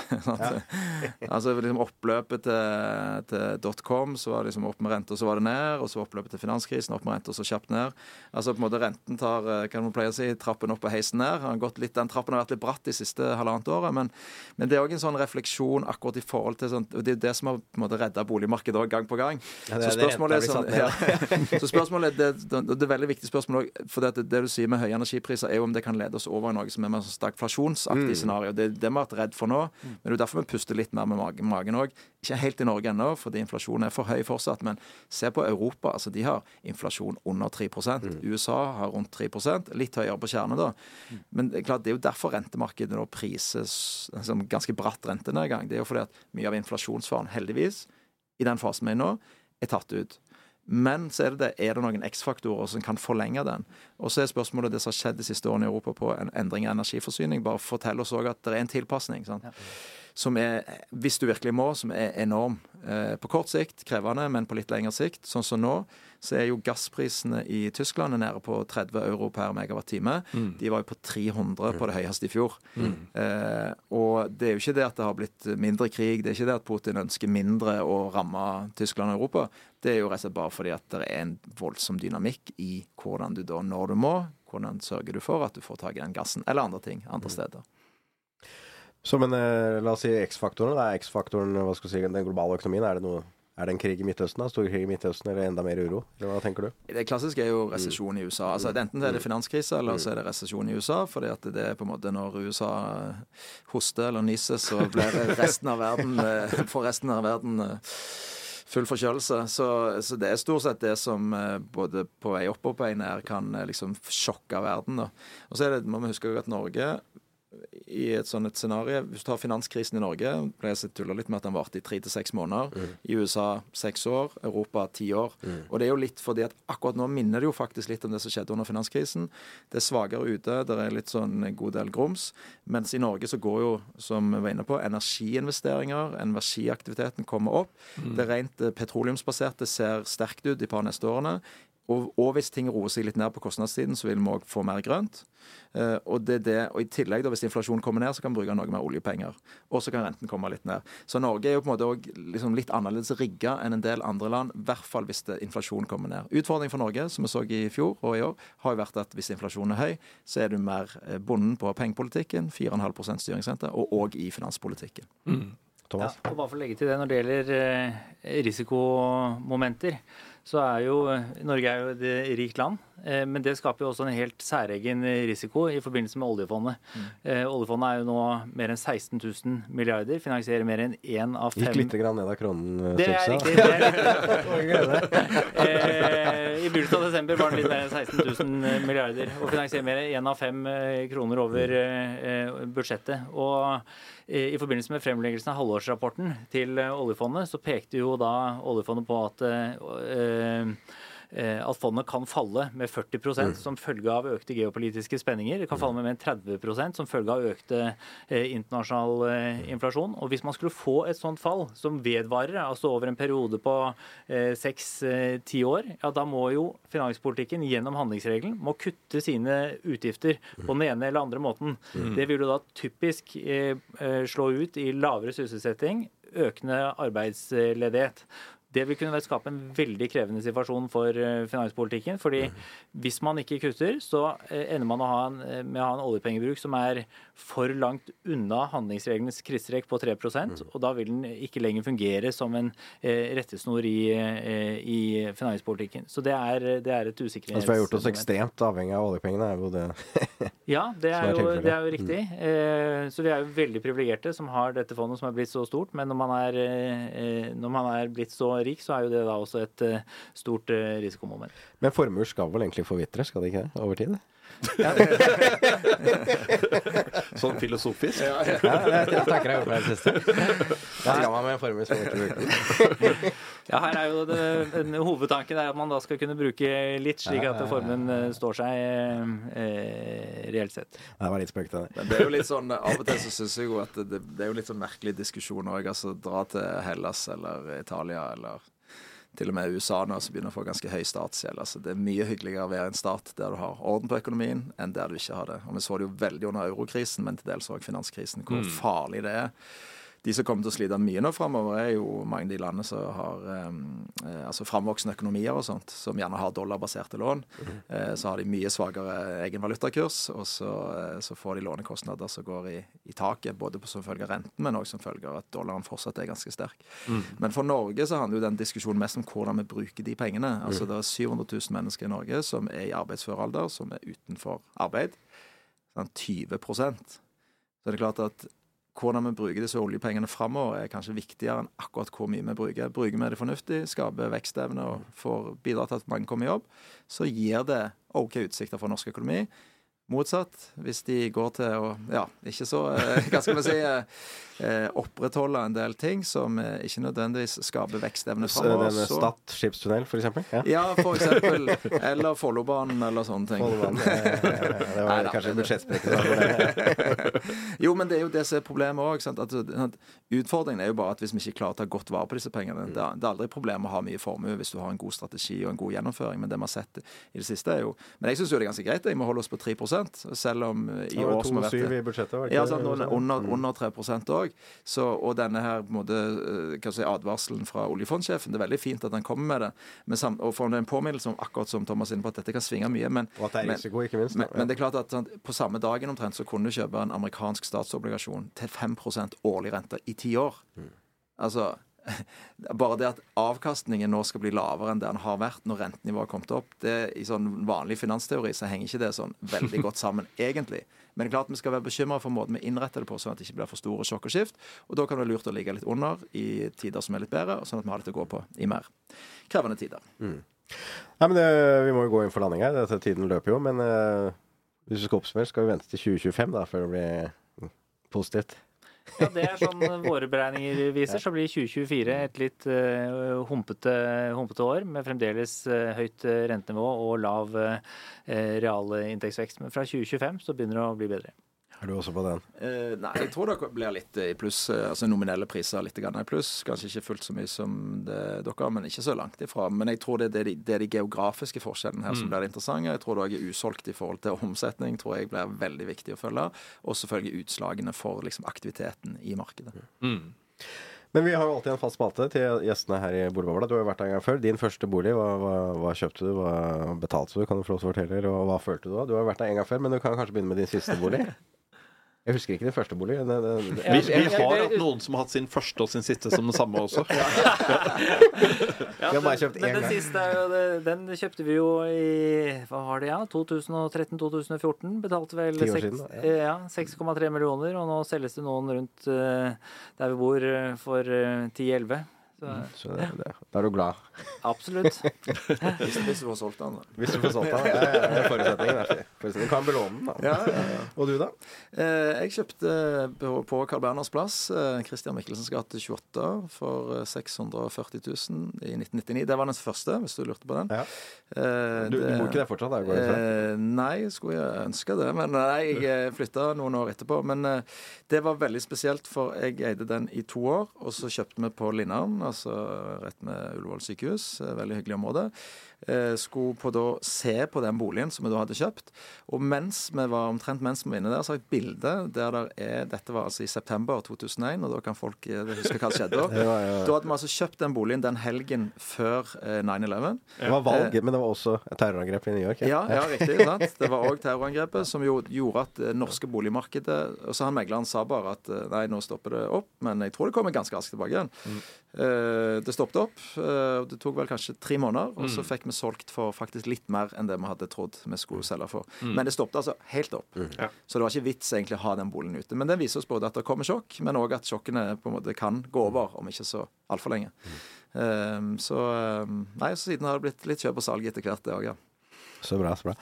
altså liksom Oppløpet til, til dotcom, så var det liksom opp med rente, og så var det ned. Og så oppløpet til finanskrisen, opp med rente, og så kjapt ned. Altså på en måte Renten tar eh, kan man pleie å si, trappen opp og heisen ned. Har gått litt, den trappen har vært litt bratt de siste halvannet året. Men, men det er òg en sånn refleksjon akkurat i forhold til sånn, og Det er jo det som har på en måte redda boligmarkedet òg, gang på gang. Ja, det så spørsmålet er sånn ja. Så spørsmålet er, det, det, det er veldig viktig spørsmål også, for det, det du sier med høye energipriser, er jo om det kan lede oss over i noe som er mer stagflasjonsaktig mm. scenario. Det det vi har vært redd for nå. Men det er derfor vi puster litt mer med magen- òg. Ikke helt i Norge ennå, fordi inflasjonen er for høy fortsatt. Men se på Europa. altså De har inflasjon under 3 USA har rundt 3% Litt høyere på kjerne, da. Men det er klart, det er jo derfor rentemarkedet nå prises som ganske bratt rentenedgang. Det er jo fordi at mye av inflasjonsfaren, heldigvis, i den fasen vi er i nå, er tatt ut. Men så er det, det, er det noen X-faktorer som kan forlenge den. Og så er spørsmålet det som har skjedd de siste årene i Europa på en endring av energiforsyning. Bare fortell oss òg at det er en tilpasning. Sant? Som er, hvis du virkelig må, som er enorm. Eh, på kort sikt krevende, men på litt lengre sikt. Sånn som nå, så er jo gassprisene i Tyskland nede på 30 euro per megawattime. De var jo på 300 på det høyeste i fjor. Eh, og det er jo ikke det at det har blitt mindre krig, det er ikke det at Putin ønsker mindre å ramme Tyskland og Europa. Det er jo rett og slett bare fordi at det er en voldsom dynamikk i hvordan du da, når du må, hvordan sørger du for at du får tak i den gassen, eller andre ting andre steder. Så men eh, la oss si X-faktoren. Det er X-faktoren hva skal vi si, den globale økonomien. Er det noe, Er det en krig i Midtøsten, da? Storkrig i Midtøsten, eller enda mer uro? Eller hva tenker du? Det klassiske er jo resesjon i USA. Altså Enten er det finanskrise, eller så er det resesjon i USA. fordi at det er på en måte når USA hoster eller nyser, så blir det resten av verden for resten av verden eh, full forkjølelse. Så, så det er stort sett det som eh, både på vei opp og på vei ned kan eh, liksom sjokke verden. Da. Og så det, må vi huske at Norge i et sånt et scenario Hvis du tar finanskrisen i Norge, ble jeg tulla litt med at den varte i tre til seks måneder. I USA seks år, Europa ti år. Og det er jo litt fordi at akkurat nå minner det jo faktisk litt om det som skjedde under finanskrisen. Det er svakere ute, det er litt sånn en god del grums. Mens i Norge så går jo, som vi var inne på, energiinvesteringer, energiaktiviteten kommer opp. Det rent eh, petroleumsbaserte ser sterkt ut de par neste årene. Og, og hvis ting roer seg litt ned på kostnadssiden, så vil vi òg få mer grønt. Uh, og, det, det, og i tillegg, da, hvis inflasjonen kommer ned, så kan vi bruke noe mer oljepenger. Og så kan renten komme litt ned. Så Norge er jo på en måte også liksom litt annerledes rigga enn en del andre land. I hvert fall hvis det, inflasjonen kommer ned. Utfordringen for Norge, som vi så i fjor og i år, har jo vært at hvis inflasjonen er høy, så er du mer eh, bonden på pengepolitikken, 4,5 styringsrente, og òg i finanspolitikken. Ja, Thomas? og bare for å legge til det, Når det gjelder eh, risikomomenter, så er jo Norge er jo et rikt land. eh, Men det skaper jo også en helt særegen risiko i forbindelse med oljefondet. Eh, Oljefondet er jo nå mer enn 16 000 milliarder, finansierer mer enn én av Gikk fem litt grann ned av kronen. Det er riktig. jeg. det er riktig. Eh, I begynnelsen av desember var den litt mer enn 16 000 milliarder og finansierer mer enn én av fem eh, kroner over eh, budsjettet. Og eh, i forbindelse med fremleggelsen av halvårsrapporten til eh, oljefondet, så pekte jo da oljefondet på at eh, at fondet kan falle med 40% som følge av økte geopolitiske spenninger. Det kan falle med mer enn 30% som følge av økte eh, internasjonal eh, inflasjon. Og hvis man skulle få et sånt fall som vedvarer, altså over en periode på seks-ti år, ja da må jo finanspolitikken gjennom handlingsregelen må kutte sine utgifter på den ene eller andre måten. Det vil jo da typisk eh, eh, slå ut i lavere sysselsetting, økende arbeidsledighet. Det vil kunne skape en veldig krevende situasjon for eh, finanspolitikken. fordi hvis man ikke kutter, så eh, ender man en, eh, med å ha en oljepengebruk som er for langt unna handlingsregelens krittstrekk på 3% og da vil den ikke lenger fungere som en rettesnor i, i finanspolitikken. Så det er, det er et usikkerhetsmoment. Altså, vi har gjort oss ekstremt avhengig av oljepengene. er jo det. Ja, det er, jo, det er jo riktig. Eh, så vi er jo veldig privilegerte som har dette fondet som er blitt så stort. Men når man er, når man er blitt så rik, så er jo det da også et eh, stort eh, risikomoment. Men formuer skal vel egentlig forvitre, skal det ikke det? Over tid? Sånn filosofisk. Ja, jeg, jeg tenker jeg har gjort det i det siste. Hva skal man med en formue som ikke bruker? Ja, her er jo det, den hovedtanken er at man da skal kunne bruke litt, slik at formuen eh, står seg eh, reelt sett. Det var litt spøkt av det. Det er jo litt sånn, Av og til så syns jeg jo at det, det er jo litt sånn merkelig diskusjon òg. Altså, dra til Hellas eller Italia eller til og med USA nå som begynner å få ganske høy statsgjeld. Altså, det er mye hyggeligere å være en stat der du har orden på økonomien, enn der du ikke har det. Og Vi så det jo veldig under eurokrisen, men til dels òg finanskrisen, hvor farlig det er. De som kommer til å slite mye nå framover, er jo mange av de landene som har eh, altså framvoksende økonomier og sånt, som gjerne har dollarbaserte lån. Eh, så har de mye svakere egenvalutakurs, og så, eh, så får de lånekostnader som går i, i taket, både på som følge av renten, men òg som følge av at dollaren fortsatt er ganske sterk. Men for Norge så handler jo den diskusjonen mest om hvordan vi bruker de pengene. Altså Det er 700 000 mennesker i Norge som er i arbeidsfør alder, som er utenfor arbeid. Sånn 20% Så det er klart at hvordan vi bruker disse oljepengene framover, er kanskje viktigere enn akkurat hvor mye vi bruker. Bruker vi det fornuftig, skaper vekstevne og får bidra til at mange kommer i jobb, så gir det OK utsikter for norsk økonomi. Motsatt, hvis de går til å ja, ikke så eh, Hva skal vi si eh, eh, opprettholde en del ting som ikke nødvendigvis skaper vekstevne framover. Stad skipstunnel, eksempel? Ja. Ja, eksempel. Eller Follobanen, eller sånne ting. Follobanen, Det var Neida, kanskje det. Jo, men det er jo det som er problemet òg. Utfordringen er jo bare at hvis vi ikke klarer å ta godt vare på disse pengene Det er, det er aldri et problem å ha mye formue hvis du har en god strategi og en god gjennomføring, men det vi har sett i det siste, er jo Men jeg syns jo det er ganske greit. Jeg må holde oss på 3 selv om eh, i Det år som har vært 2,7 i budsjettet, var det Ja, sant, det? under, under, under 3 òg. Og denne her måte, eh, si, advarselen fra oljefondsjefen, det er veldig fint at han kommer med det. Men sam, og får en påminnelse om akkurat som Thomas inne på, at dette kan svinge mye. Men, Og at det er risiko, ikke minst. Men, ja. men det er klart at sant, på samme dagen omtrent så kunne du kjøpe en amerikansk statsobligasjon til 5% årlig rente i ti år. Altså, bare det at avkastningen nå skal bli lavere enn det den har vært når rentenivået har kommet opp, det, i sånn vanlig finansteori så henger ikke det sånn veldig godt sammen, egentlig. Men det er klart vi skal være bekymra for måten vi innretter det på, sånn at det ikke blir for store sjokk og skift. Og da kan det være lurt å ligge litt under i tider som er litt bedre, sånn at vi har litt å gå på i mer krevende tider. Nei, men det, Vi må jo gå inn for landing her. Dette tiden løper jo. Men uh, hvis vi skal oppsummere, skal vi vente til 2025 da, før det blir mm, positivt. Ja, det er sånn våre beregninger viser. Så blir 2024 et litt uh, humpete, humpete år med fremdeles uh, høyt eh, rentenivå og lav uh, realinntektsvekst. Men fra 2025 så begynner det å bli bedre. Er du også på den? Eh, nei, jeg tror det blir litt i pluss. eh, Altså nominelle priser litt i pluss. Kanskje ikke fullt så mye som det dere men ikke så langt ifra. Men jeg tror det er de, det er de geografiske forskjellene her som blir det interessante. Jeg tror det er usolgt i forhold til omsetning, tror jeg blir veldig viktig å følge. Og selvfølgelig utslagene for liksom, aktiviteten i markedet. Men vi har jo alltid en fast spalte til gjestene her i Boligbobla. Du har jo vært der en gang før. Din første bolig, hva, hva, hva kjøpte du? Hva betalte du? Kan du få lov til å fortelle? Og hva følte du da? Du har vært der en gang før, men du kan kanskje begynne med din siste bolig? Jeg husker ikke det første bolig. Det, det, det, Vi, vi har hatt noen som har hatt sin første og sin siste som den samme også. Ja, har bare den- kjøpt men én den gang. siste Den kjøpte vi jo i hva var det, ja, 2013-2014. Betalte vel Ti år seks- siden, da, eh, ja, 6,3 millioner, og nå selges det noen rundt eh, der vi bor eh, for eh, 10-11. Så så det, det, da er du glad. absolutt. Hvis, hvis du får solgt den. da. Hvis du får solgt den. Ja, ja, det er forutsetningen. er Forutsetningen. Du kan belåne den, da. Ja, ja, ja. Og du, da? Eh, jeg kjøpte på, Carl Berners plass, eh, Christian Michelsens gate 28, for eh, 640 000 i 1999. Det var den første, hvis du lurte på den. Ja. Eh, Du, du bor ikke der fortsatt? Der. Eh, nei, skulle jeg ønske det. Men nei, jeg flytta noen år etterpå. Men eh, det var veldig spesielt, for jeg eide den i to år. Og så kjøpte vi på Linnaren, altså rett med Ullevål sykehus. eh, Veldig hyggelig område. Eh, skulle på da se på den boligen som vi da hadde kjøpt. Og mens vi var omtrent mens vi var inne der, så har jeg et bilde der det er Dette var altså i september 2001, og da kan folk eh, huske hva som skjedde da. ja, ja, jo- Da hadde vi altså kjøpt den boligen den helgen før eh, 9-11. det var valg, men det var også terrorangrepet terrorangrep i New York. Ja, ja, riktig. sant? Det var òg terrorangrepet som jo gjorde at det norske boligmarkedet Og så han megleren sa bare at eh, nei, nå stopper det opp, men jeg tror det kommer ganske raskt tilbake igjen. Mm. det stoppet opp. eh, det tok vel kanskje tre måneder, og så fikk vi solgt for faktisk litt mer enn det vi hadde trodd vi skulle selge for. Men det stoppet altså helt opp. Ja. Så det var ikke vits egentlig å ha den boligen ute. Men det viser oss både at det kommer sjokk, men òg at sjokkene på en måte kan gå over om ikke så altfor lenge. Eh, så eh, Nei, så siden har det blitt litt kjøp og salg etter hvert, det òg, ja. Så bra. så bra.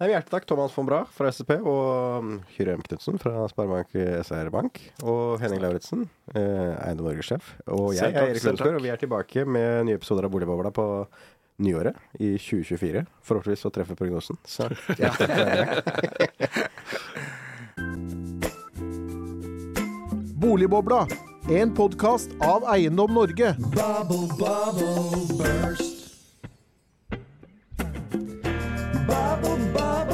Nei, Hjertelig takk, Thomas von Bra fra SSP, og um, Hyrem Knutsen fra Sparebank SR Bank, og Henning Lauritzen, eh, Eiendom Norge-sjef. Og jeg jeg er Erik Lundsberg, og vi er tilbake med nye episoder av Boligbobla på nyåret, i 2024. Forhåpentligvis så treffer prognosen. Så ja. Boligbobla, en podkast av Eiendom Norge. Bubble, bubble, burst. Bubble, bubble.